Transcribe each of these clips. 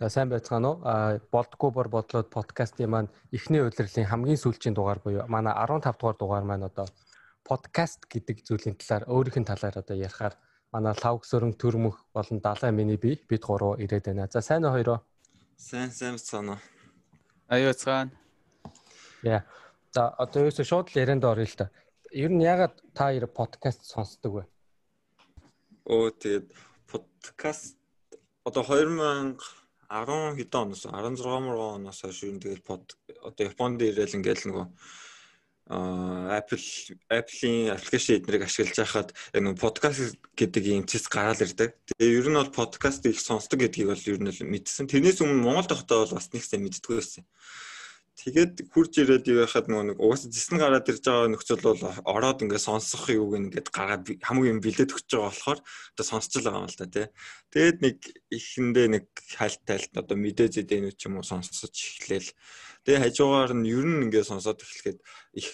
За сайн байцгаана уу? А болдгоо бор бодлоод подкастын маань эхний удирлын хамгийн сүүлийн дугаар буюу манай 15 дугаар дугаар маань одоо подкаст гэдэг зүйлийн талаар өөрийнх нь талаар одоо ярихаар манай лавг сөрөн төрмөх болон далай миний би бид гурав ирээд байна. За сайн уу хоёроо? Сайн сайн цаана. Аюу цаана. Яа. За одоо ерөөсөө шууд л ярианд орё л та. Ер нь ягаад та хоёр подкаст сонсдог вэ? Оо тэгээд подкаст одоо 2000 10 хэдэн оноос 16 мөргөн оноос хойш юу тэгэл под одоо Японд ирээл ингээл нөгөө Apple Apple-ийн аппликейшн эднэрийг ашиглаж байхад нэг подкаст гэдэг юм цэс гараал ирдэг. Тэгээ ер нь бол подкаст их сонсдог гэдгийг бол ер нь мэдсэн. Тэрнээс өмнө Монголд байхдаа бол бас нэг сайн мэддэггүй байсан. Тэгээд хурж ирээд юу яхад нөгөө нэг угаасаа зэс нь гараад ирж байгаа нөхцөл бол ороод ингээд сонсох юуг ингээд гараад хамгийн юм бэлдээд өгч байгаа болохоор одоо сонсч л байгаа юм л та тий. Тэгээд нэг ихэндээ нэг хальт тайлт одоо мэдээ зэдэнүүд ч юм уу сонсож эхлээл. Тэгээд хажуугаар нь ер нь ингээд сонсоод эхлэхэд их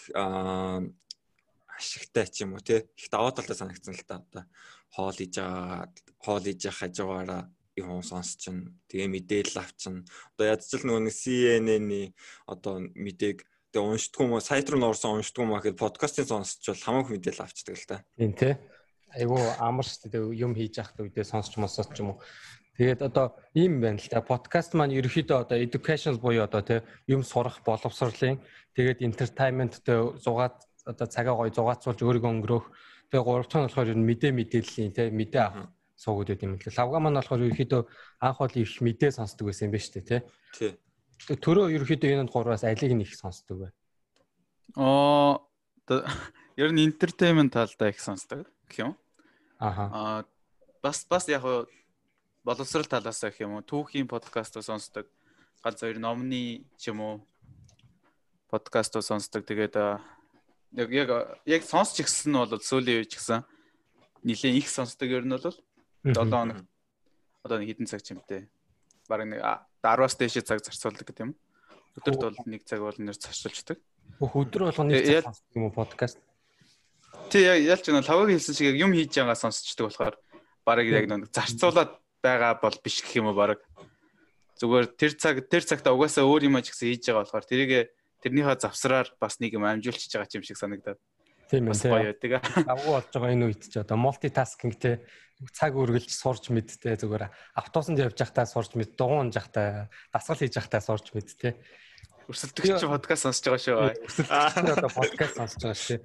ашигтай ч юм уу тий. Их даваа талтай санагдсан л та одоо хоол иж байгаа хоол иж хажуугаараа юм сонсч чинь тэгээ мэдээлэл авчин одоо ядчил нөгөө CNN-ийн одоо мэдээг тэгээ уншдгүй мó сайт руу норсон уншдгүй маа гэхэд подкастын сонсчвал хамаагүй мэдээлэл авчдаг л та. Тийм тий. Айгу амар шүү дээ юм хийж явах үедээ сонсч мосооч ч юм уу. Тэгээд одоо ийм байна л та подкаст маань ерөөхдөө одоо educational буюу одоо тий юм сурах боловсролын тэгээд entertainment тэ зугаад одоо цагаа гоё зугаацуулж өөрийгөө өнгөрөөх тэгээ гурав дахь нь болохоор ер нь мэдээ мэдээллийн тий мэдээ авах суугаад байт юм л. Лавга маань болохоор ерөөхдөө анх бол их мэдээ сонсдог байсан юм ба шүү дээ, тий. Тий. Төрөө ерөөхдөө энэ гураас алиг нь их сонсдог бай. Аа ер нь entertainment талдаа их сонсдог гэх юм. Аха. Аа бас бас яг боловсрал талаас гэх юм уу түүхийн подкаст сонсдог. Ганц хоёр номны ч юм уу подкаст сонсдог. Тэгээд яг яг яг сонсч ихсэн нь бол сүүлийн үе ч гэсэн нэлээд их сонсдог ер нь бол 7 хоног одоо нэг хэдэн цаг ч юм те. Бараг нэг 10-аас дээш цаг зарцуулдаг гэдэг юм. Өдөрт бол нэг цаг бол нэр зарцуулждаг. Бүх өдөр болгоно нэг цаг сонсдог юм уу подкаст? Тий ялч нэг лаваг хэлсэн шиг юм хийж байгаа сонсчдаг болохоор бараг яг нэг зарцуулаад байгаа бол биш гэх юм уу бараг. Зүгээр тэр цаг тэр цагта угаасаа өөр юм гэсэн хийж байгаа болохоор тэрийг тэрнийхээ завсраар бас нэг юм амжуулчихж байгаа юм шиг санагдаад. Тийм ээ. Гоё байдаг. Агуу болж байгаа энэ үед ч одоо мультитаскинг те цаг үргэлж сурч мэдтэй зүгээр автобусанд явж байхдаа сурч мэд, дугуун жахтаа, дасгал хийж байхдаа сурч мэдтэй. Өрсөлдөгч подкаст сонсож байгаа шүү. Өрсөлдөгч одоо подкаст сонсож байгаа шүү.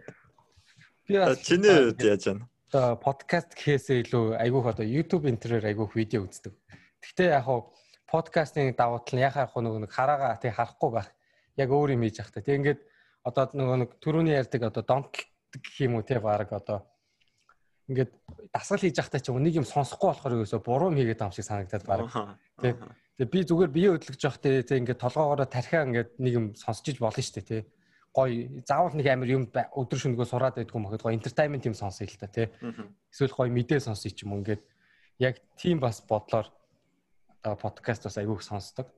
Би чиний үед яаж байна? Одоо подкаст гэхээсээ илүү айгүйх одоо YouTube интернет айгүйх видео үздэг. Гэхдээ яг хуу подкастын давуу тал нь яхаа яг нөгөө нэг хараага тий харахгүй байх. Яг өөр юм хийж явах та. Тэг ингээд одоо нөгөө нэг түрүүний ярьдаг одоо донтол гэх юм уу те баг одоо. Ингээд дасгал хийж явахдаа ч нэг юм сонсохгүй болохоор ерөөсө буруу юм хийгээд байгаа юм шиг санагдаад баг. Тий Тэгээ би зүгээр бие хөдлөж явах те те ингээд толгоогоороо тархиа ингээд нэг юм сонсч иж болно шүү дээ те гой заавал нэг амир юм өдөр шөнөгөө сураад байдгүй мөхөд гой entertainment юм сонсъё л та те эсвэл гой мэдээ сонсъё ч юм уу ингээд яг тийм бас бодлоор подкаст бас айгүйх сонсдог.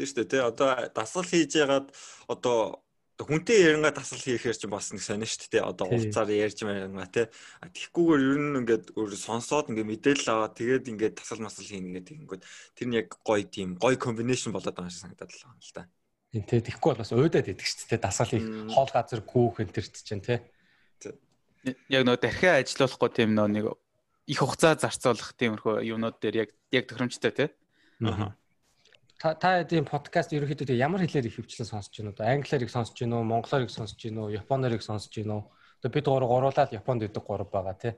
Тийм шүү дээ те одоо дасгал хийж ягаад одоо хүнтэй яринга тасал хийхээр ч бас нэг сонио шүү дээ. Одоо уулзаар ярьж байгаа тий. Тэгхгүйгээр ер нь ингээд өөр сонсоод ингээд мэдээлэл аваад тэгээд ингээд тасал масал хийнэ гэдэг ингээд тэр нь яг гоё тийм гоё комбинашн болоод байгаа шиг санагдаад л байна л да. Тийм тий. Тэгхгүй бол бас уйдаад идэг шүү дээ. Дасал хийх хоол газар гүүх энэ төр чинь тий. Яг нөө дахиад ажиллахгүй тийм нөө нэг их хугацаа зарцуулах тиймэрхүү юмнууд дээр яг яг тохиромжтой тий. Аа та эдийн подкаст ерөөхдөө ямар хэлээр их хөвчлэн сонсож байна уу? Англиар их сонсож байна уу? Монголоор их сонсож байна уу? Японоор их сонсож байна уу? Одоо бид гурав гуруулаад Японд идэг гурав байгаа тий.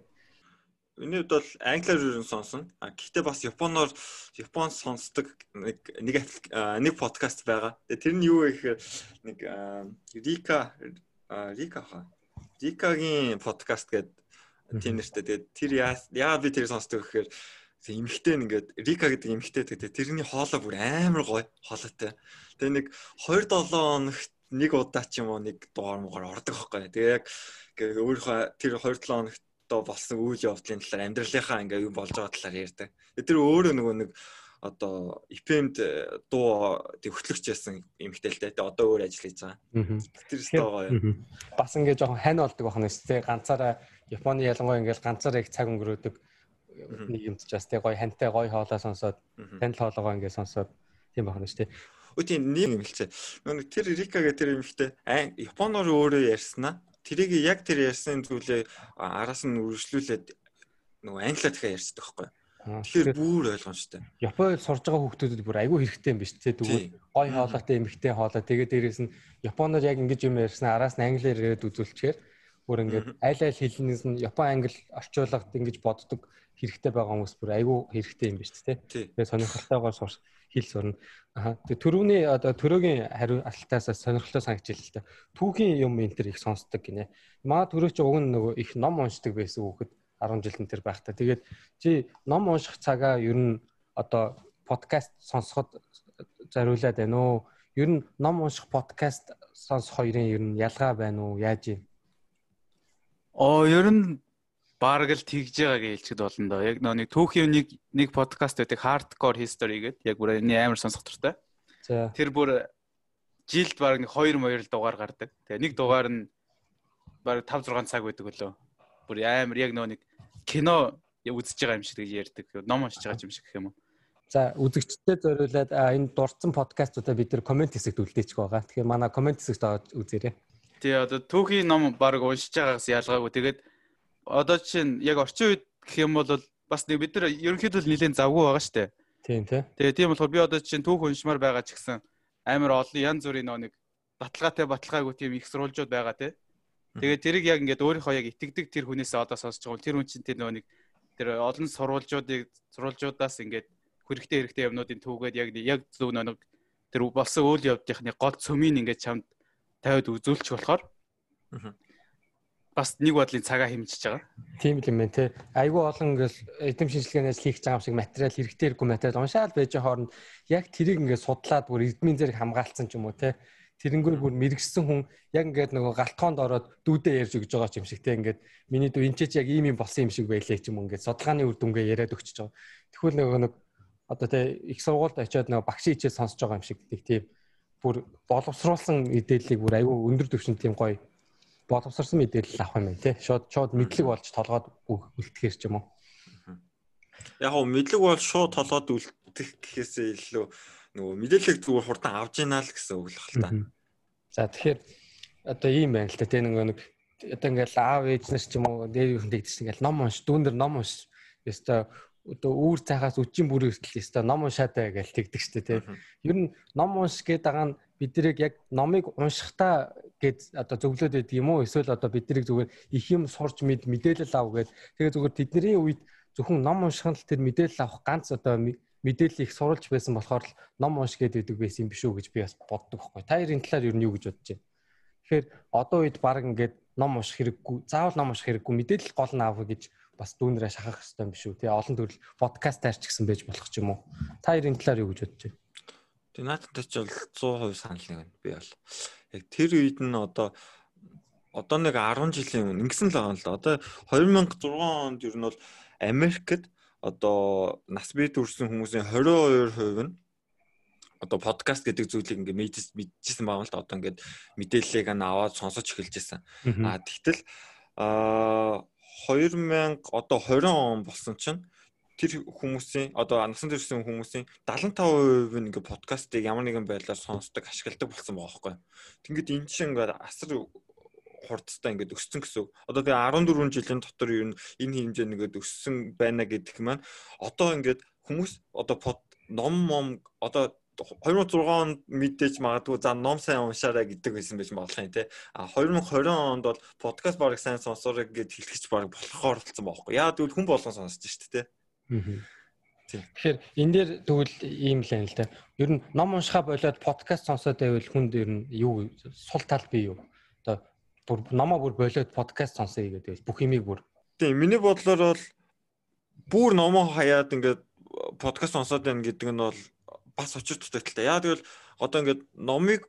Миний хувьд бол англиар юу сонсон. А гэхдээ бас японоор япон сонсдог нэг нэг нэг подкаст байгаа. Тэр нь юу вэ гэхээр нэг Рика Рика хаа. Рикагийн подкаст гэдэг тийм нэртэй. Тэгээд тэр яа би тэр сонсдог гэхээр эмхтэй ингээд Рика гэдэг эмхтэй гэдэг тэрний хоолой бүр амар гоё хоолойтой. Тэгээ нэг 2 7 хоногт нэг удаа ч юм уу нэг дугаар муугаар ордог байхгүй. Тэгээ яг өөрийнхөө тэр 2 7 хоногт болсон үйл явдлын талаар амьдралынхаа ингээ юу болж байгаа талаар ярьдаг. Тэр өөрөө нөгөө нэг одоо ИПМ-д дуу тэг хөтлөгч байсан эмэгтэй л дээ. Одоо өөр ажил хийж байгаа. Тэр өстой гоё. Бас ингээ жоохон хань болдог байна шүү дээ. Ганцаараа Японы ялангуяа ингээл ганцаараа их цаг өнгөрөөдөг нэг юмд ч бас тий гоё хантай гоё хоолоо сонсоод танил хоолоогоо ингээд сонсоод тийм байна шүү дээ. Өө тийм нэг юм хэлцээ. Нэг тэр Рика гэх тэр юм ихтэй Японоор өөрөө ярьснаа тэрийг яг тэр ярьсан зүйлээ араас нь үргэлжлүүлээд нөгөө англиар дахиад ярьцдаг байхгүй. Тэгэхээр бүр ойлгомжтой. Японд сурж байгаа хүүхдүүдэд бүр айгүй хэрэгтэй юм биш үү? Тэгвэл гой хоолойтой эмэгтэй хоолой тэгээд дээрэс нь Японоор яг ингэж юм ярьсан араас нь англиар яриад үзүүлчихээр бүр ингээд айл айл хэлнээс нь Япон англи орчуулгад ингэж боддог хэрэгтэй байгаа хүмүүс бүр айгүй хэрэгтэй юм биш үү? Тэгээд сонирхолтойгоор сурч хэл сурна. Аа. Тэгээ төрөвний одоо төрөөгийн хариу асуултаас сонирхолтой санагч л л та. Түүхийн юм энэ төр их сонсдог гинэ. Маа төрөө чи уг нь нөгөө их ном уншдаг байсан хүүхэд 10 жилийн тэр байхдаа. Тэгээд чи ном унших цагаа ер нь одоо подкаст сонсоход зориулаад байна уу? Ер нь ном унших подкаст сонсох хоёрын ер нь ялгаа байна уу? Яаж юм? Оо ер нь баг л тэгж байгааг хэлчихэд болно доо. Яг нэг түүхийн нэг нэг подкаст байдаг hardcore history гэдэг яг бүр энэ амар сонсох туртай. За. Тэр бүр жилд баг нэг 2 2 дугаар гардаг. Тэгээ нэг дугаар нь баг 5 6 цаг байдаг лөө. Бүр амар яг нөө нэг кино үзэж байгаа юм шиг гэж ярьдаг. Ном уншиж байгаа юм шиг гэх юм уу. За үзэгчдэд зориулаад энэ дурдсан подкастуудаа бид нэр комент хэсэгт үлдээчих байгаа. Тэгэхээр манай комент хэсэгт үзээрэй. Тэгээ одоо түүхийн ном баг уншиж байгаагаас ялгаагүй. Тэгээд одоо чинь яг орчин үед гэх юм бол бас нэг бид нар ерөнхийдөө нэлээд завгүй байгаа штэ. Тийм тий. Тэгээ тийм болохоор би одоо чинь түүх уншмаар байгаа ч гэсэн амар олон янз бүрийн нэг баталгаатай баталгаагүй тийм их сурвалжууд байгаа тий. Тэгээд тэрийг яг ингээд өөрийнхөө яг итгэдэг тэр хүнээсээ одоо сонсож байгаа бол тэр хүн чинь тэр нэг тэр олон сурвалжуудыг сурвалжуудаас ингээд хэрэгтэй хэрэгтэй юмнуудын түүгээд яг яг зөв нэг тэр болсон үйл явдлынхны гол цөмийг ингээд чамд тавиад үзүүлчих болохоор бас нэг бодлын цагаа хэмжиж байгаа. Тийм л юм байна те. Айгүй олон ингээл эдэм шинжилгээнээс хийх байгаа юм шиг материал хэрэгтэй хэрэггүй материал уншаал байж хооронд яг тэрийг ингээд судлаад бүр эдмийн зэрэг хамгаалцсан ч юм уу те. Тэрнгүүр бүр мэрэгсэн хүн яг ингээд нөгөө галтгоонд ороод дүүдээ ярьж өгж байгаа юм шиг те. Ингээд миний дүү энэ ч яг ийм юм болсон юм шиг байлээ ч юм ингээд судалгааны үр дүнгээ яриад өгч байгаа. Тэгвэл нөгөө нэг одоо те их сургуульд очиод нөгөө багш ичээ сонсож байгаа юм шиг тийм бүр боловсруулсан мэдээллийг бүр айгүй өндөр түвшинд тийм гоё боловсрсан мэдээлэл авах юм байна тий. Шууд шууд мэдлэг болж толгойд үлдэхэр ч юм уу. Яг гоо мэдлэг бол шууд толгойд үлдэх гэхээсээ илүү нөгөө мэдээллийг зүгээр хурдан авж яана л гэсэн үг л хэл та. За тэгэхээр одоо ийм байна л та тий нөгөө нэг одоо ингээл аав ээж нар ч юм уу дээр юу нэгдэж ингээл ном унш дүүн дээр ном унш ёстой одоо үүр цахаас үчийн бүр хүртэл ёстой ном уншаатай гэж тэгдэг штэ тий. Ер нь ном унш гэдэг байгаа нь биднийг яг номыг уншихтаа гээд одоо зөвлөд байдаг юм уу эсвэл одоо биднийг зүгээр их юм сурч мэд мэдээлэл ав гээд тэгээ зүгээр тэдний үед зөвхөн ном унших нь л тэр мэдээлэл авах ганц одоо мэдээлэл их сурулж байсан болохоор л ном унш байдаг байсан юм биш үү гэж би бас боддог байхгүй. Та хоёрын талаар ер нь юу гэж бодож байна? Тэгэхээр одоо үед баг ингээд ном унших хэрэггүй, заавал ном унших хэрэггүй мэдээлэл гол нь аав гэж бас дүүнрээ шахах хэрэгтэй юм биш үү? Тэгээ олон төрөл подкастаар ч гэсэн байж болох ч юм уу. Та хоёрын талаар юу гэж бодож байна? Тэгээ наатантай ч бол 100% санал нэг байна. Би бол яг тэр үед нь одоо одоо нэг 10 жилийн өмнө ингэсэн л байгаа л да. Одоо 2006 онд ер нь бол Америкт одоо нас бий төрсэн хүмүүсийн 22% нь одоо подкаст гэдэг зүйлийг ингээ мэдчихсэн байгаа л да. Одоо ингээд мэдээллийг аваад сонсож эхэлж байсан. А тэгтэл а 2000 одоо 20 он болсон чинь тэр хүмүүсийн одоо насан туршийн хүмүүсийн 75% нь ингээ подкастыг ямар нэгэн байдлаар сонсдог, ашигладаг болсон байгаа байхгүй. Тэнгүүд эн чинь ингээ асар хурдтай ингээд өссөн гэсэн. Одоо тэгээ 14 жилийн дотор ер нь энэ хэмжээ нэгэд өссөн байна гэдэг маань одоо ингээд хүмүүс одоо под ном ном одоо 2006 онд мэдээж магадгүй за ном сайн уншаарай гэдэг байсан байж болох юм те. А 2020 онд бол подкаст бараг сайн сонсоорой гэд хэлчихэж бараг болохоор болсон байхгүй. Яа тэгвэл хүн болгон сонсож штэ те. Тэгэхээр энэ дээр тэгвэл ийм л юм л да. Ер нь ном уншихаа болоод подкаст сонсоод байвал хүнд ер нь юу сул тал бий юу? Одоо бүр номоо бүр болоод подкаст сонсоё гэдэг бүх юмыг бүр. Тийм миний бодлоор бол бүр номоо хаяад ингээд подкаст сонсоод байна гэдэг нь бол бас очир дутагдaltaй. Яа тэгвэл одоо ингээд номыг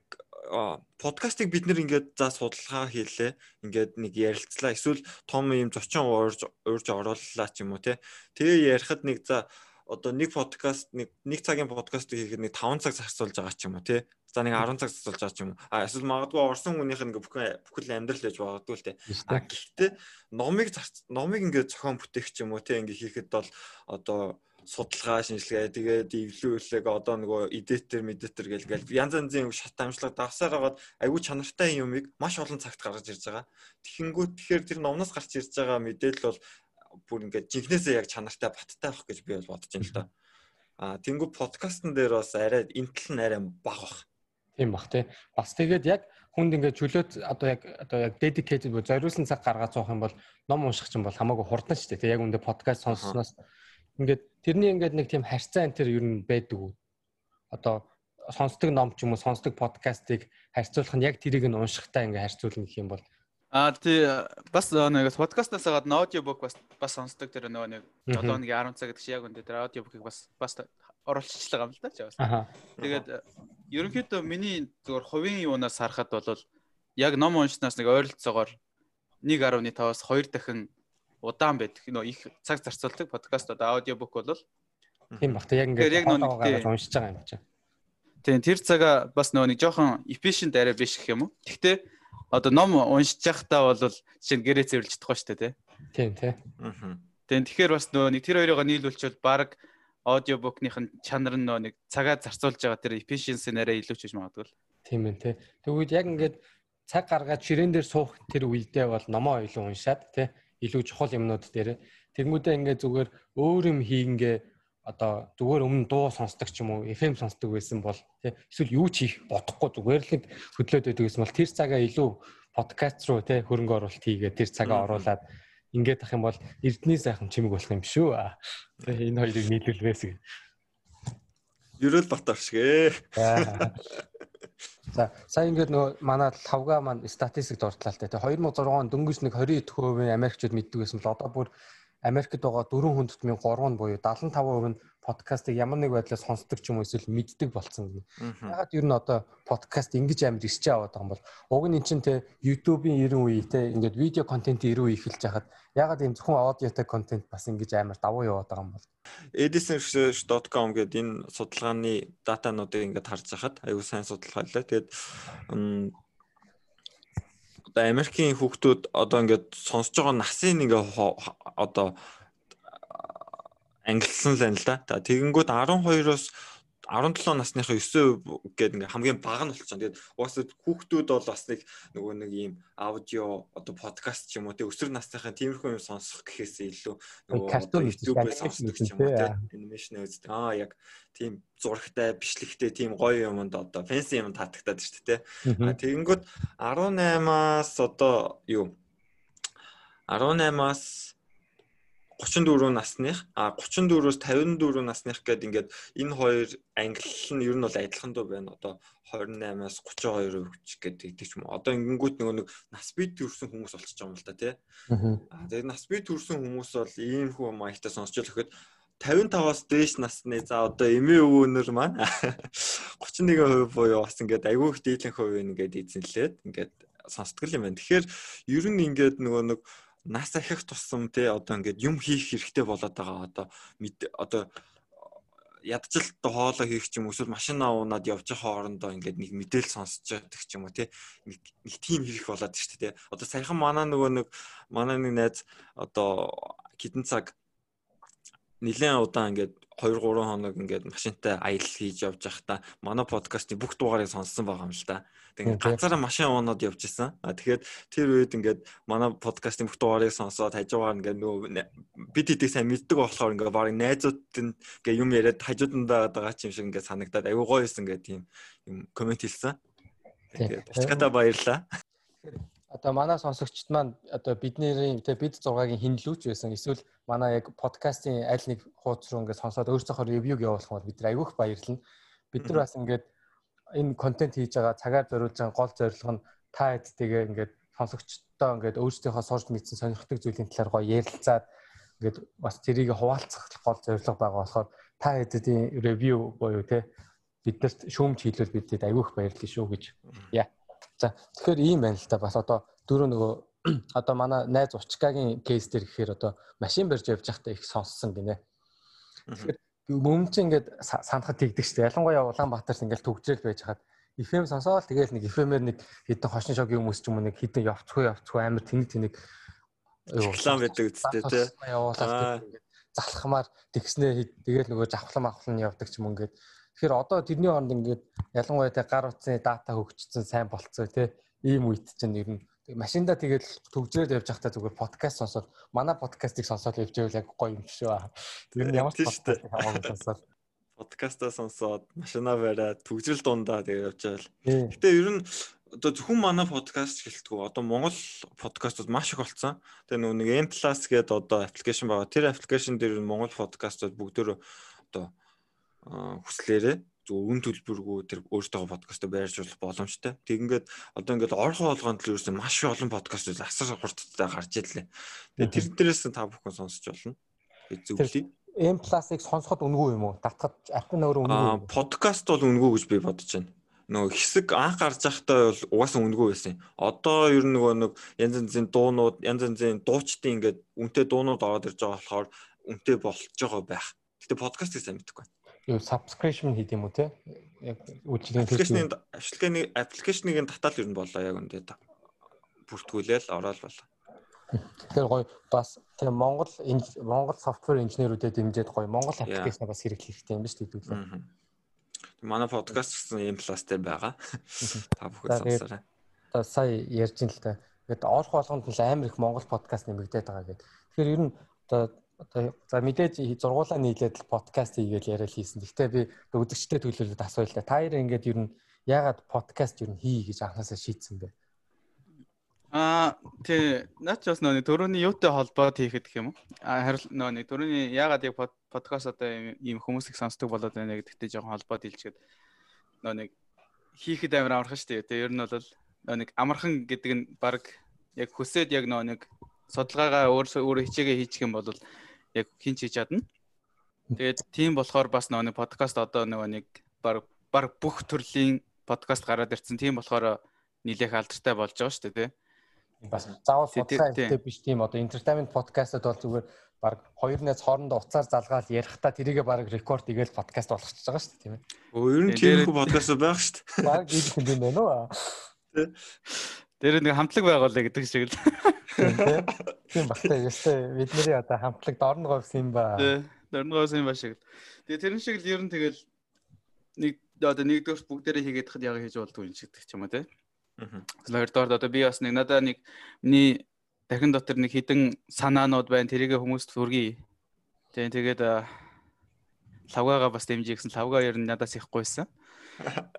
подкастыг бид нэр ингээд за судалгаа хийлээ. Ингээд нэг ярилцлаа. Эсвэл том юм зочин уурж уурж орууллаа ч юм уу те. Тэгээ ярихад нэг за одоо нэг подкаст нэг нэг цагийн подкаст хийхэд нэг 5 цаг зарцуулж байгаа ч юм уу тий. За нэг 10 цаг зарцуулж байгаа ч юм уу. А эсвэл магадгүй орсон хүнийх нь бүхэн бүхэл амьдрал гэж магадгүй л тий. А гэхдээ номыг номыг ингээд зохион бүтээх ч юм уу тий ингээд хийхэд бол одоо судалгаа шинжилгээ тэгээд эвлүүлэг одоо нөгөө эдитер медитер гэл гэл янз янзын шат амжилт давсаар хагаад аюу чанартай юмыг маш олон цагт гаргаж ирж байгаа. Тэгэхингүү тэгэхээр тэр номноос гарч ирж байгаа мэдээлэл бол бүр ингээд жинхнээсээ яг чанартай баттай байх гэж би бол бодож байна л да. А тэнгүү подкастн дээр бас арай энтэл нь арай бага бах. Тийм бах тий. Бас тэгээд яг хүнд ингээд чөлөөт одоо яг одоо яг dedicated бо зориулсан цаг гаргаад суух юм бол ном унших чинь бол хамаагүй хурдан шүү дээ. Тэг яг үндэ подкаст сонссноос ингээд тэрний ингээд нэг тийм харьцаа энэ төр ер нь байдаг уу? Одоо сонсдог ном ч юм уу сонсдог подкастыг харьцуулах нь яг тэрийг нь уншихтаа ингээд харьцуулна гэх юм бол А тий бас нэг подкастнаас хагаад аудиобук бас бас сонсдог тэр нөгөө нэг 7-ны 10 цаг гэдэг чи яг үндэ тэр аудиобукийг бас бас оруулчихлаа юм л да ч бас. Тэгээд ерөнхийдөө миний зөвхөн хувийн юунаас харахад бол яг ном уншнаас нэг ойролцоогоор 1.5-аас 2 дахин удаан байдаг. Нөө их цаг зарцуулдаг подкаст одоо аудиобук бол тийм баг. Тэг яг ингээд нэг уншиж байгаа юм чинь. Тийм тэр цагаа бас нөгөө нэг жоохон efficient арай биш гэх юм уу. Гэхдээ одоо ном уншиж байхдаа бол жишээ нь гэрээ цэвэрлж чадахгүй шүү дээ тийм тий. Аа. Тийм тэгэхээр бас нөгөө нэг тэр хоёроо нийлүүлчихвэл баг аудиобукных нь чанар нь нөгөө нэг цагаа зарцуулж байгаа тэр efficiency нэрээ илүү ч гэж магадгүй. Тийм ээ тий. Тэгвэл яг ингээд цаг гаргаад ширээн дээр суух тэр үедээ бол номоо илүү уншаад тий илүү чухал юмнууд дээр тэгмүүдээ ингээд зүгээр өөр юм хийнгээ одоо зүгээр өмнө дуу сонсдог ч юм уу FM сонсдог байсан бол тий эсвэл юу ч хийх бодохгүй зүгээр л хөдлөөд байдаг гэсэн бол тэр цагаа илүү подкаст руу тий хөрөнгө оруулалт хийгээд тэр цагаа оруулаад ингээд ах юм бол эрдний сайхан чимэг болох юм шүү. Тэгээ энэ хоёрыг нийлүүлвээс гэ. Ерөөл бат оршгэ. За сая ингээд нөгөө манай лавга маань статистик дурдлаа л тэ 2006 он дөнгөж нэг 20% Америкчууд мэддэг байсан бол одоо бүр Америкт байгаа 4 хүндэтмийн 3 нь буюу 75% нь подкастыг ямар нэг байдлаар сонсдог ч юм уу эсвэл мэддэг болцсон. Ягаад ер нь одоо подкаст ингэж амар ирч аваад байгаа юм бол уг нь эн чинь те YouTube-ийн 90 үе те ингээд видео контентын 90 үе эхэлж хахад ягаад ийм зөвхөн аудиотой контент бас ингэж амар давуу яваад байгаа юм бол edison.com гэдэг энэ судалгааны датануудыг ингээд харж хахад аюу сайн судалгаа лээ. Тэгээд одоо Америкийн хүүхдүүд одоо ингээд сонсож байгаа насын ингээ одоо ангиллсан л байна л да. Тэгэнгүүт 12-оос 17 насныхаа 9% гэдэг ингээ хамгийн бага нь болчихсон. Тэгээд угаасаа хүүхдүүд бол бас нэг нөгөө нэг ийм аудио одоо подкаст ч юм уу тий өсвөр насныхаа тиймэрхүү юм сонсох гэхээсээ илүү нөгөө YouTube-ээс сонсдог ч юм уу тий анимашн үздэг. Аа яг тийм зурагтай, бичлэгтэй тийм гоё юмд одоо фэнси юм татагтаад шүү дээ тий. А тэгэнгүүт 18-аас одоо юу 18-аас 34 насных а 34-өөс 54 насных гээд ингээд энэ хоёр англи нь ер нь бол адилхан дуу байна. Одоо 28-аас 32% гэдэг гэдэг ч юм уу. Одоо ингэнгүүт нөгөө нэг нас бий төрсэн хүмүүс болчихж байгаа юм л да тий. Аа тэгээд нас бий төрсэн хүмүүс бол ийм хүү маягтай сонсч л өгөхөд 55-аас дээш насны за одоо эмээ өвөнөр маань 31% буюу бас ингээд айгүй их дийлэн хувь ингээд эзэнлээд ингээд сонсдог юм байна. Тэгэхээр ер нь ингээд нөгөө нэг нас ахих тусам те одоо ингээд юм хийх хэрэгтэй болоод байгаа. Одоо одоо ядчил хоолоо хийх ч юм эсвэл машина уунаад явж байгаа хоорондоо ингээд нэг мэдээл сонсож байдаг ч юм уу тий нэг тийм хийх болоод шүү дээ одоо саяхан манай нөгөө нэг манай нэг найз одоо хитэн цаг нэлээд удаан ингээд 2 3 хоног ингээд машинтай аялал хийж явж байхдаа манай подкастын бүх дугаарыг сонссон байгаа юм л да. Тэгээд ганцаараа машин уунаад явж исэн. А тэгэхээр тэр үед ингээд манай подкастын бүх дугаарыг сонсоод хажуугаар ингээд нөгөө бид хэдийг сайн мэддэг болохоор ингээд баг найзууд нь ингээд юм яриад хажуудандаа байгаа ч юм шиг ингээд санагдаад аюу гоё исэн ингээд тийм юм комент хэлсэн. Тэгээд очката баярлаа одоо манай сонсогчд маань одоо бидний тэгээ бид 6-гийн хинлүүч байсан эсвэл манай яг подкастын аль нэг хуудас руу ингээд сонсоод өөрсдийнхөө ревюг явуулах бол бид айгүйх баярлна. Бид нар бас ингээд энэ контент хийж байгаа цагаар зориулж байгаа гол зорилго нь та хэдтэйгээ ингээд сонсогчдоо ингээд өөрсдийнхөө сурч мэдсэн сонирхдаг зүйлийн талаар гоё ярилцаад ингээд бас тэрийг хуваалцах гол зорилго байгаа болохоор та хэдийн ревю буюу те биднэрт шүүмж хийлвэл бидэд айгүйх баярлалаа шүү гэж. Яа. За тэгэхээр ийм байна л да бас одоо дөрөв нөгөө одоо манай найз Учкагийн кейс дээр гэхээр одоо машин барьж явж байхдаа их сонссон гинэ. Тэгэхээр Мөн чи ингээд санахад тэгдэг шүү дээ. Ялангуяа Улаанбаатарт ингээд төгжрэл байж хаад FM сонсоол тэгэл нэг FM-ээр нэг хитэн хошин шогийн хүмүүс ч юм уу нэг хитэн явцгүй явцгүй амар тэнэг тэнэг реклам байдаг үстэй тий. Явуулаад залхамаар тэгснээ тэгэл нөгөө завхлан авхлан явдаг ч юм ингээд. Тэгэхээр одоо тэрний оронд ингээд ялангуяа тэ гар утсны дата хөгжсөн сайн болцсон тий. Ийм үед чинь ер нь машинда тэгэл төгжрээд явж байхдаа зүгээр подкаст сонсоод манай подкастыг сонсоод явж байвал яг гоё юм шүү. Тэр нь ямар ч подкаст хамаагүй сонсоод подкастаа сонсоод машинаа бариад төгжрөл дундаа тэгээ явж байгаа л. Гэтэ ер нь одоо зөвхөн манай подкаст гэлтгүү. Одоо Монгол подкастууд маш их болцсон. Тэгээ нөгөө нэг M+ гэдэг одоо аппликейшн байгаа. Тэр аппликейшн дээр Монгол подкастууд бүгдөө одоо хүслээрээ зөв үн төлбөргүй тэр өөртөө подкастаа байрж болох боломжтой. Тэг ингээд одоо ингээд орхон болгонд л ерөөсөн маш олон подкастууд асар хурдтай гарч ирлээ. Тэгээ тэр дээрээс та бүхэн сонсож болно. Зөвлөе. M plus-ыг сонсоход үнгүй юм уу? Татхад апп нөр үнгүй. Аа, подкаст бол үнгүй гэж би бодож байна. Нөгөө хэсэг анх гарч байхдаа бол угаасаа үнгүй байсан. Одоо ер нь нөгөө нэг янз янзын дуунууд, янз янзын дуучдын ингээд үнэтэй дуунууд ороод ирж байгаа болохоор үнэтэй болж байгаа байх. Гэтэ подкастыг сайн мэдэхгүй. Юу subscription хийх юм уу те? Яг үйлчлэгийн аппликейшнийг аппликейшнийг аппликейшнийг татаал ер нь болоо яг үндэ бүртгүүлээл ороод болоо. Тэгэхээр гоё бас тийм Монгол Монгол софтвер инженерүүдэд дэмжиж гоё Монгол аппликейшн бас хэрэглэх хэрэгтэй юм ба шүү дээ. Манай подкаст гэсэн юм пластай байгаа. Та бүхэн сонсоорой. Одоо сая ярьж ин л та. Ингээд орох болгонд л амар их Монгол подкаст нэмэгдээд байгаа гэдэг. Тэгэхээр ер нь одоо одоо за мэдээж зургуулаа нийлээд подкаст хийгээл яриад хийсэн. Гэхдээ би үзэгчтэй төлөөлөд асууя л да. Та хоёр ингээд ер нь яагаад подкаст ер нь хий гэж анханасаа шийдсэн бэ? Аа тий наач бас нөө төрөний юутай холбоод хийхэд гэх юм уу? Аа харин нөө төрөний яагаад яг подкаст одоо ийм хүмүүсийг сонсдог болоод байна гэдэгтэй жоохон холбоод хэлчихэд нөө нэг хийхэд амар амархан шүү дээ. Тэгээ ер нь бол нөө нэг амархан гэдэг нь баг яг хүсээд яг нөө нэг судалгаагаа өөрөө өөрөө хичээгээ хийчих юм бол яг хин хийж чадна. Тэгээд тийм болохоор бас нэг подкаст одоо нөгөө нэг баг баг бүх төрлийн подкаст гараад ирсэн. Тийм болохоор нилээх алдартай болж байгаа шүү дээ, тий бас заавал хийхдээ биш тийм одоо entertainment podcast-д бол зүгээр баг хоёр найз хоорондоо уцаар залгаал ярихдаа тэрийгээ баг рекорд игээл подкаст болгочихж байгаа шүү дээ тийм ээ. Өө ер нь тийм их подкаст байх шүү дээ. Баг ийм юм байна уу? Тэр нэг хамтлаг байгуулъя гэдэг шиг л. Тийм багтаа ёстой бидний одоо хамтлаг дорн говс юм ба. Дорн говс юм ба шиг л. Тэгээ тэрэн шиг л ер нь тэгэл нэг одоо нэгдүгээр бүгдээрээ хийгээд хад яг хийж болдгоо юм шиг гэх юм аа тийм. Хоёрдугаар одоо би бас нэг надаа нэг миний дахин дотор нэг хідэн санаанууд байна. Тэрийг хүмүүст хүргэе. Тэгээ тэгээд лавгаага бас дэмжиж гэсэн лавга ер нь надаас их гойсон.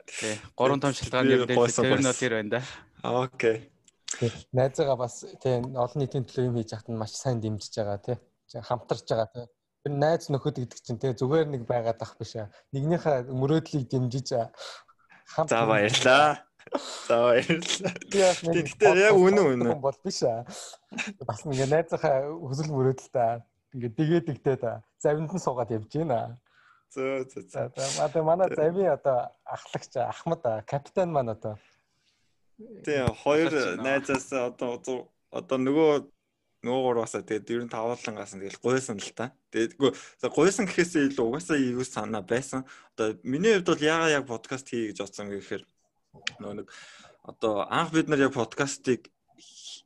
Тэг. Гурван том шалтгаан юм дээр тэр нь тэр байна да. Окей. Найзаагаа бас тэг олон нийтийн төлөө юм хийж хахад нь маш сайн дэмжиж байгаа тий. Хамтарч байгаа тий. Тэр найз нөхөд гэдэг чинь тий зүгээр нэг байгаад ах биш аа. Нэгнийхээ мөрөөдлийг дэмжиж хамт За баярлаа. За баярлалаа. Тэгэхээр яг үнэн үнэн бол биш аа. Бас ингээ найзынхаа хүсэл мөрөөдөлтэй ингээ дигээд игтэй та завинд нь суугаад явж байна. Зөө зөө. Одоо манай зави одоо ахлагч Ахмад капитан маань одоо. Тэгээ хоёр найзаас одоо одоо нөгөө нөгөө гураваасаа тэгээд ер нь тавуулангаас нь тэгэл гуйсан л та. Тэгээд гуйсан гэхээсээ илүү угаасаа юу санаа байсан. Одоо миний хувьд бол ягаа яг подкаст хий гэж бодсон гэхээр Нөө нэг одоо анх бид нар яг подкастыг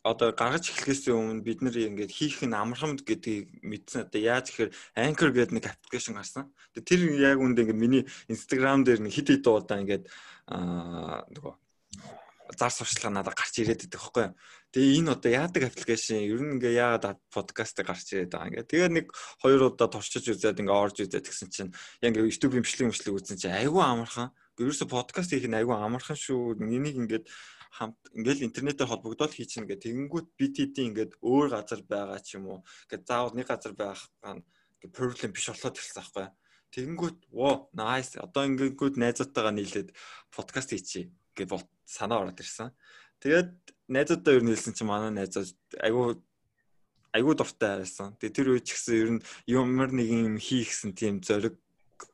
одоо гаргаж эхлэхээс өмнө бид нар ингээд хийх нь амархан гэдгийг мэдсэн. Одоо яаж гэхээр Anchor гэдэг нэг аппликейшн гарсан. Тэр яг үнд ингээд миний Instagram дээр нэг хит хит удаа ингээд аа нөгөө зар сурчлага надад гарч ирээд байдаг юу. Тэгээ энэ одоо яадаг аппликейшн ер нь ингээ яагаад подкастыг гарч ирээд байгаа ингээ. Тэгээ нэг хоёр удаа туршиж үзээд ингээ орж үзээд гэсэн чинь яг ингээ YouTube-ийн бичлэг бичлэг үзсэн чинь айгүй амархан ерөөсө подкаст хийх нь айгүй амархан шүү. Энийг ингээд хамт ингээл интернетээр холбогдоод хийчихнэ гэх тэгэнгүүт бит хийдийн ингээд өөр газар байгаа ч юм уу. Ингээд заавал нэг газар байх ингээд проблем биш болоод ирсэн байхгүй. Тэгэнгүүт оо nice одоо ингээд найзуудтайгаа нийлээд подкаст хийчихье гэж санаа ороод ирсэн. Тэгээд найзуудтай ер нь хэлсэн чинь манай найзууд айгүй айгүй дуртай байсан. Тэгээ тэр үе ч гэсэн ер нь ямар нэг юм хийхсэн тийм зориг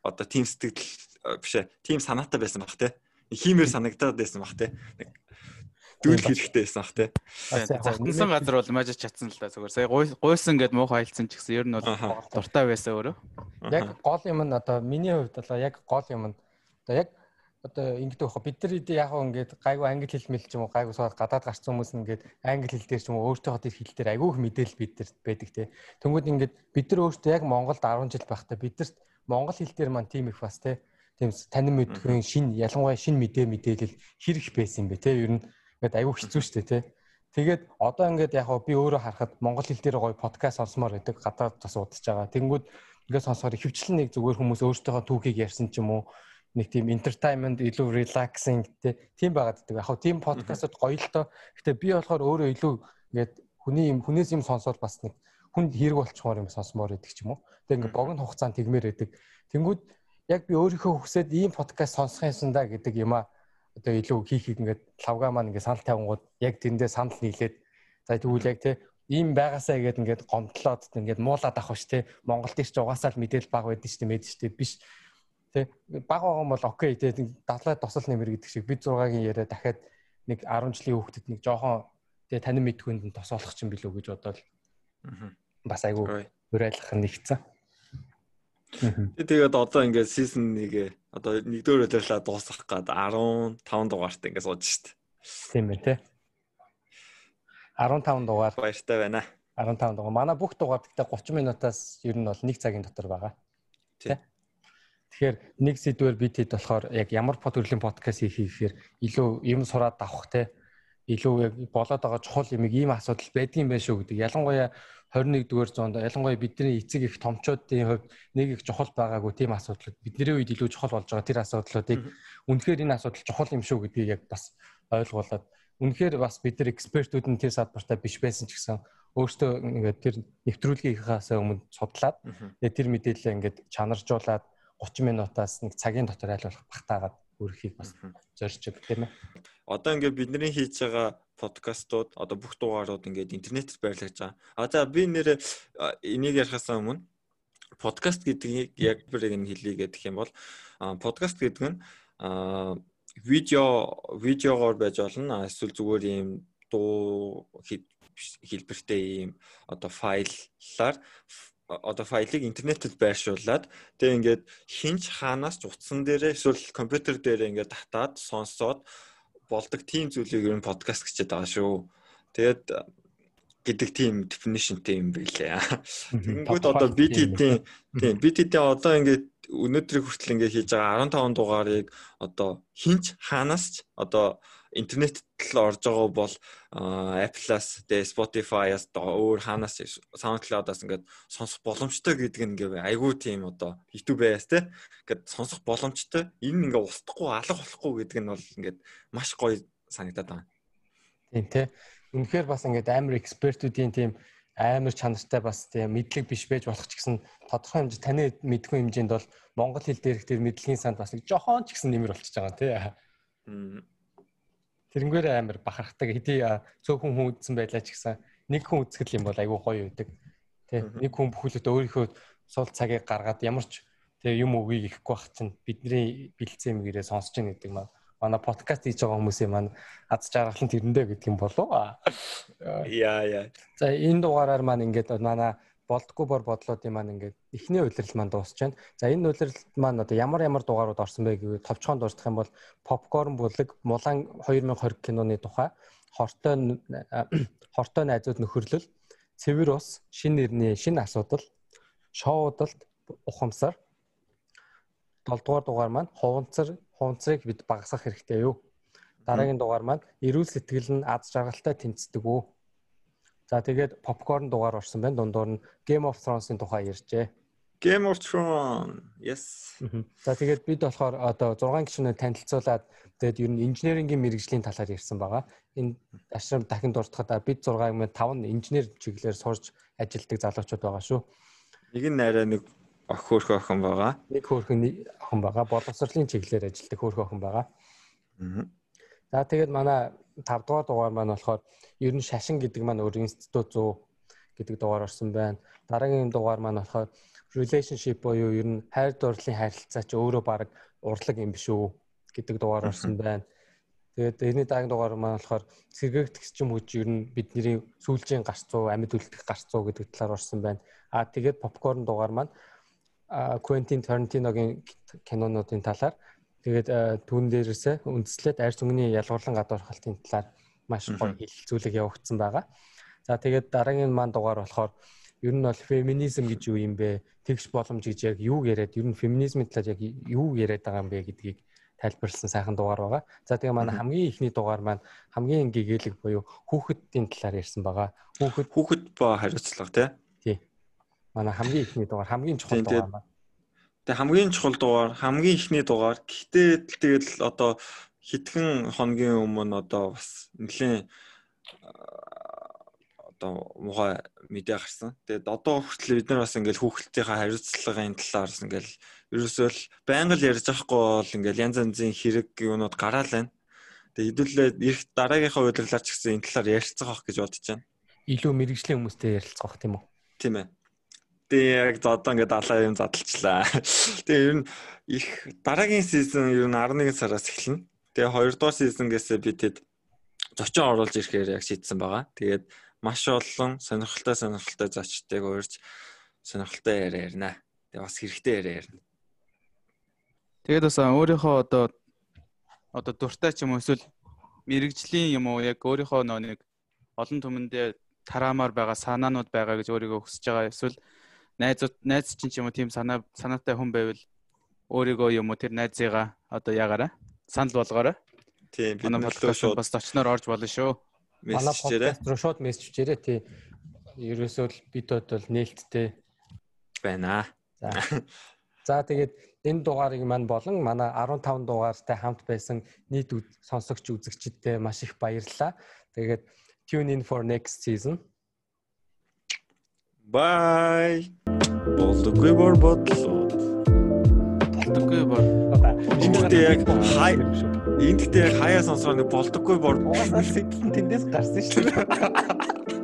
одоо тийм сэтгэл Э, биш ээ. Тим санаатай байсан баг те. Хиймээр санагдаад байсан баг те. дүүл хэрэгтэй байсан ах тий. Захтансан газар бол мажиж чадсан л да зүгээр. Сая гуйсан гэд муухай хайлтсан ч гэсэн ер нь бол дуртай байсан өөрөө. Яг гол юм нь одоо миний хувьд бол яг гол юм нь одоо яг одоо ингэдэг байхгүй бид нар яг хөө ингээд гайгүй англи хэл мэл ч юм уу гайгүй сууд гадаад гарсан хүмүүс ингээд англи хэл дээр ч юм уу өөртөө хот хэл дээр айгүй их мэдээлэл бид нар байдаг те. Тэнгүүд ингээд бид нар өөртөө яг Монголд 10 жил байхдаа бидэрт монгол хэл дээр маань тим их бас те. Тийм танин мэдхийн шин ялангуяа шин мэдээ мэдээлэл хэр их байсан юм бэ те. Ер нь ингээд айгүй хэцүү шттэ те. Тэгээд одоо ингээд яг би өөрөө харахад монгол хэл дээр гоё подкаст сонсомоор байдаг гадаад бас удаж байгаа. Тэнгүүд ингээд сонсохоор хөвчлэн нэг зүгээр хүмүүс өөртөөхөө түүхийг ярьсан ч юм уу нэг тийм entertainment илүү relaxing тийм байгаад байдаг. Яг хөө тийм подкастууд гоё л доо. Гэтэ би болохоор өөрөө илүү ингээд хүний юм хүнээс юм сонсоод бас нэг хүнд хэрэг болчмоор юм сонсомоор байдаг ч юм уу. Тэгээ ингээд богино хугацаанд тэгмээр байдаг. Тэнгүүд яг би өөрийнхөө хүсээд ийм подкаст сонсох юмсан да гэдэг юм а одоо илүү хийхийг ингээд лавга маань ингээд санал тавингууд яг тэндээ санал нийлээд за тэгвэл яг те ийм байгаасаа гээд ингээд гомдлоод ингээд муулаад авах ш те Монголд ч угаасаа л мэдээлэл баг байдаг ш те мэдээж те биш Тэ баг байгаа юм бол окей тэ дадлаа тосол нэмэр гэдэг шиг бид 6-гийн яриа дахиад нэг 10 жилийн хүүхдэд нэг жоохон тэ танин мэдхүйнд нь тосоолох чинь билүү гэж бодоод бас айгүй урайлах нэгцэн. Тэгээд одоо ингээд season 1-гээ одоо нэгдүгээр удирлаа дуусгах гээд 15 дугаарт ингээд сууж штт. Тийм ээ тэ. 15 дугаар баяртай байна. 15 дугаар. Манай бүх дугаар гэхдээ 30 минутаас ер нь бол 1 цагийн дотор байгаа. Тэ. Тэгэхээр нэг сэдвээр бид хэд болохоор яг ямар под төрлийн подкаст хийх гэхээр илүү юм сураад авах те. Илүү яг болоод байгаа чухал юм ийм асуудал байдгийн байх шүү гэдэг. Ялангуяа 21 дугаар зуунд ялангуяа бидний эцэг их томчуудын хувьд нэг их чухал байгаагүй тийм асуудал бидний үед илүү чухал болж байгаа тэр асуудлуудыг үнэхээр энэ асуудал чухал юм шүү гэдгийг яг бас ойлгуулад үнэхээр бас бид нар экспертүүд нь тэр салбартаа биш байсан ч гэсэн өөртөө ингээд тэр нэвтрүүлгийнхээс өмнө судлаад тэр мэдээлэлээ ингээд чанаржуулаад 30 минутаас нэг цагийн дотор айлуулах багтаагаад өрөхийг бас зорж байгаа тийм ээ. Одоо ингээд бидний хийж байгаа подкастууд одоо бүх дугаарууд ингээд интернетэд байрлаж байгаа. А за би нэр энийг ярихаас өмнө подкаст гэдгийг яг бүрийг нь хэлье гэх юм бол подкаст гэдэг нь видео видеогоор байж болно эсвэл зүгээр ийм дуу хэлбэртэй ийм одоо файллаар одоо файлыг интернетэд байршуулад тэгээ ингээд хинч хаанаас ч утсан дээрээ эсвэл компьютер дээрээ ингээд татаад сонсоод болдог тийм зүйлийг ер нь подкаст гэчээд байгаа шүү. Тэгээд гэдэг тийм definitionтэй юм байлээ. Тэгэнгүүт одоо BT-ийн тийм BT-ийн одоо ингээд өнөөдрийг хүртэл ингээд хийж байгаа 15 дугаарыг одоо хинч хаанаас ч одоо интернет л орж байгаа бол Apple-аас тэгээ Spotify-аас өөр хаанаас SoundCloud-аас ингээд сонсох боломжтой гэдэг нь ингээ айгүй тийм одоо YouTube-аас те ингээд сонсох боломжтой энэ ингээ устдахгүй алга болохгүй гэдэг нь бол ингээд маш гоё санагдаад байна. Тийм те. Үнэхээр бас ингээд амар экспертүүдийн тийм амар чанартай бас тийм мэдлэг биш байж болох ч гэсэн тодорхой хэмжээ таны мэдгүй хэмжээнд бол монгол хэл дээрх тэр мэдлэгийн санд бас нэг жохон ч гэсэн нэмэр болчихж байгаа тий. Тэрнгээр амар бахархдаг хэдий цөөхөн хүн үзсэн байлаа ч гэсэн нэг хүн үзэхэл юм бол айгүй гоё байдаг. Тэ нэг хүн бүхэлдээ өөрийнхөө сул цагийг гаргаад ямар ч тэг юм үгийг ихгүй бах чинь бидний бэлдсэн юм гэрээ сонсож ийн гэдэг маань манай подкаст хийж байгаа хүмүүсийн маань аз жаргалан тэрэндээ гэдэг юм болов. Яа яа. За энэ дугаараар маань ингээд манай болдгоо бор бодлоодын маань ингээд эхний удирдал маань дуусч байна. За энэ удирдалд маань одоо ямар ямар дугаарууд орсон бэ гэвэл товчхон дуусах юм бол попкорн бүлэг, Мулан 2020 киноны тухай, хортой хортой найзууд нөхөрлөл, цэвэр ус, шин нэрний шин асуудал, шоудалт, ухамсар. 7 дугаар дугаар маань хуванцар, хуванцрыг бид багасгах хэрэгтэй юу? Дараагийн дугаар маань эрүүл сэтгэл нь аз жаргалтай тэнцдэг үү? За тэгээд попкорн дугаар орсон байна. Дундуур нь Game of Thrones-ын тухай ярьжээ. Game of Thrones. Yes. За тэгээд бид болохоор одоо 6 гишүүнээ танилцуулаад тэгээд ер нь инженерингийн мэрэгжлийн талаар ярьсан байгаа. Энэ ашрам дахин дуртахад бид 6-ын 5 инженер чиглэлээр сурж ажилладаг залуучууд байгаа шүү. Нэг нь арай нэг ох хөөрхөн охин байгаа. Нэг хөөрхөн охин байгаа. Боловсролын чиглэлээр ажилладаг хөөрхөн охин байгаа. Аа. За тэгээд манай 5 дугаар дугаар маань болохоор ер нь шашин гэдэг маань өөр институт 100 гэдэг дугаар орсон байна. Дараагийн дугаар маань болохоор relationship буюу ер нь хайр дурлалын харилцаа чи өөрөө баг урлаг юм биш үү гэдэг дугаар орсон байна. Тэгээд энэний дараагийн дугаар маань болохоор сэргээгдэх ч юм уу ер нь бидний сүүлжийн гарцуу, амьд үлдэх гарцуу гэдэг талаар орсон байна. Аа тэгээд попкорн дугаар маань Quentin Tarantino-гийн кинонуудын талаар тэгээд түүн дээрээсээ үндэслээд арьс өнгөний ялгуурлан гадуур халтын талаар маш гоё хэлэлцүүлэг явагдсан байгаа. За тэгээд дараагийн маань дугаар болохоор ер нь бол феминизм гэж юу юм бэ? Тэгш боломж гэж яг юу яриад ер нь феминизмын талаар яг юу яриад байгаа юм бэ гэдгийг тайлбарлсан сайхан дугаар байгаа. За тэгээ манай хамгийн ихний дугаар маань хамгийн гэгээлэг буюу хүүхэдийн талаар ярьсан байгаа. Хүүхэд хүүхэд ба хариуцлага тий манай хамгийн ихний дугаар хамгийн чухал дугаар маань. Тэгээ хамгийн чухал дугаар, хамгийн ихний дугаар. Гэхдээ тэгэл одоо хитгэн хоногийн өмнө одоо бас нэлээд одоо муухай мэдээ гарсан. Тэгээд одоо хүртэл бид нар бас ингээл хүүхэлтийнхаа хариуцлагын талаар бас ингээл ерөөсөө л байнга л ярьж байхгүй бол ингээл янз янзын хэрэг юунууд гараал байна. Тэгээд хэдүүлээ ирэх дараагийнхаа удирлаар ч гэсэн энэ талаар ярилцах байх гэж бодож байна. Илүү мэрэгжлийн хүмүүстэй ярилцах байх тийм үү? Тийм ээ. Тэгээ яг одоо ингээд алаа юм задлчлаа. Тэгээ ер нь их дараагийн сизон ер нь 11 сараас эхэлнэ. Тэгээ 2 дугаар сизонгээс би тэд зочин оруулж ирэхээр яг шийдсэн байгаа. Тэгээд маш олон сонирхолтой сонирхолтой зочдыг уурж сонирхолтой яриа ярина. Тэгээ бас хэрэгтэй яриа ярина. Тэгээд бас өөрийнхөө одоо одоо дуртай ч юм уу эсвэл мэрэгжлийн юм уу яг өөрийнхөө нөө нэг олон түмэндээ тараамаар байгаа санаанууд байгаа гэж өөрийгөө хүсэж байгаа эсвэл найзууд найз чинь ч юм уу тийм санаа санаатай хүн байвал өөрийгөө юм уу тэр найзыгаа одоо ягаараа санал болгоорой. Тийм бид шууд бас зочноор орж болно шүү. Манай подкаст руу шууд мессеж хийрээ тий. Ерөөсөө л бид бол нээлттэй байна. За. За тэгээд энэ дугаарыг маань болон манай 15 дугаартай хамт байсан нийт сонсогч үзэгчдтэй маш их баярлалаа. Тэгээд tune in for next season. Bye. Болдоггүй бор бодлоо. Болдоггүй бор. Энд яг хай энд яг хаяа сонсоо нэг болдоггүй бор. Угаасаа сэтгэл тэндээс гарсан шүү дээ.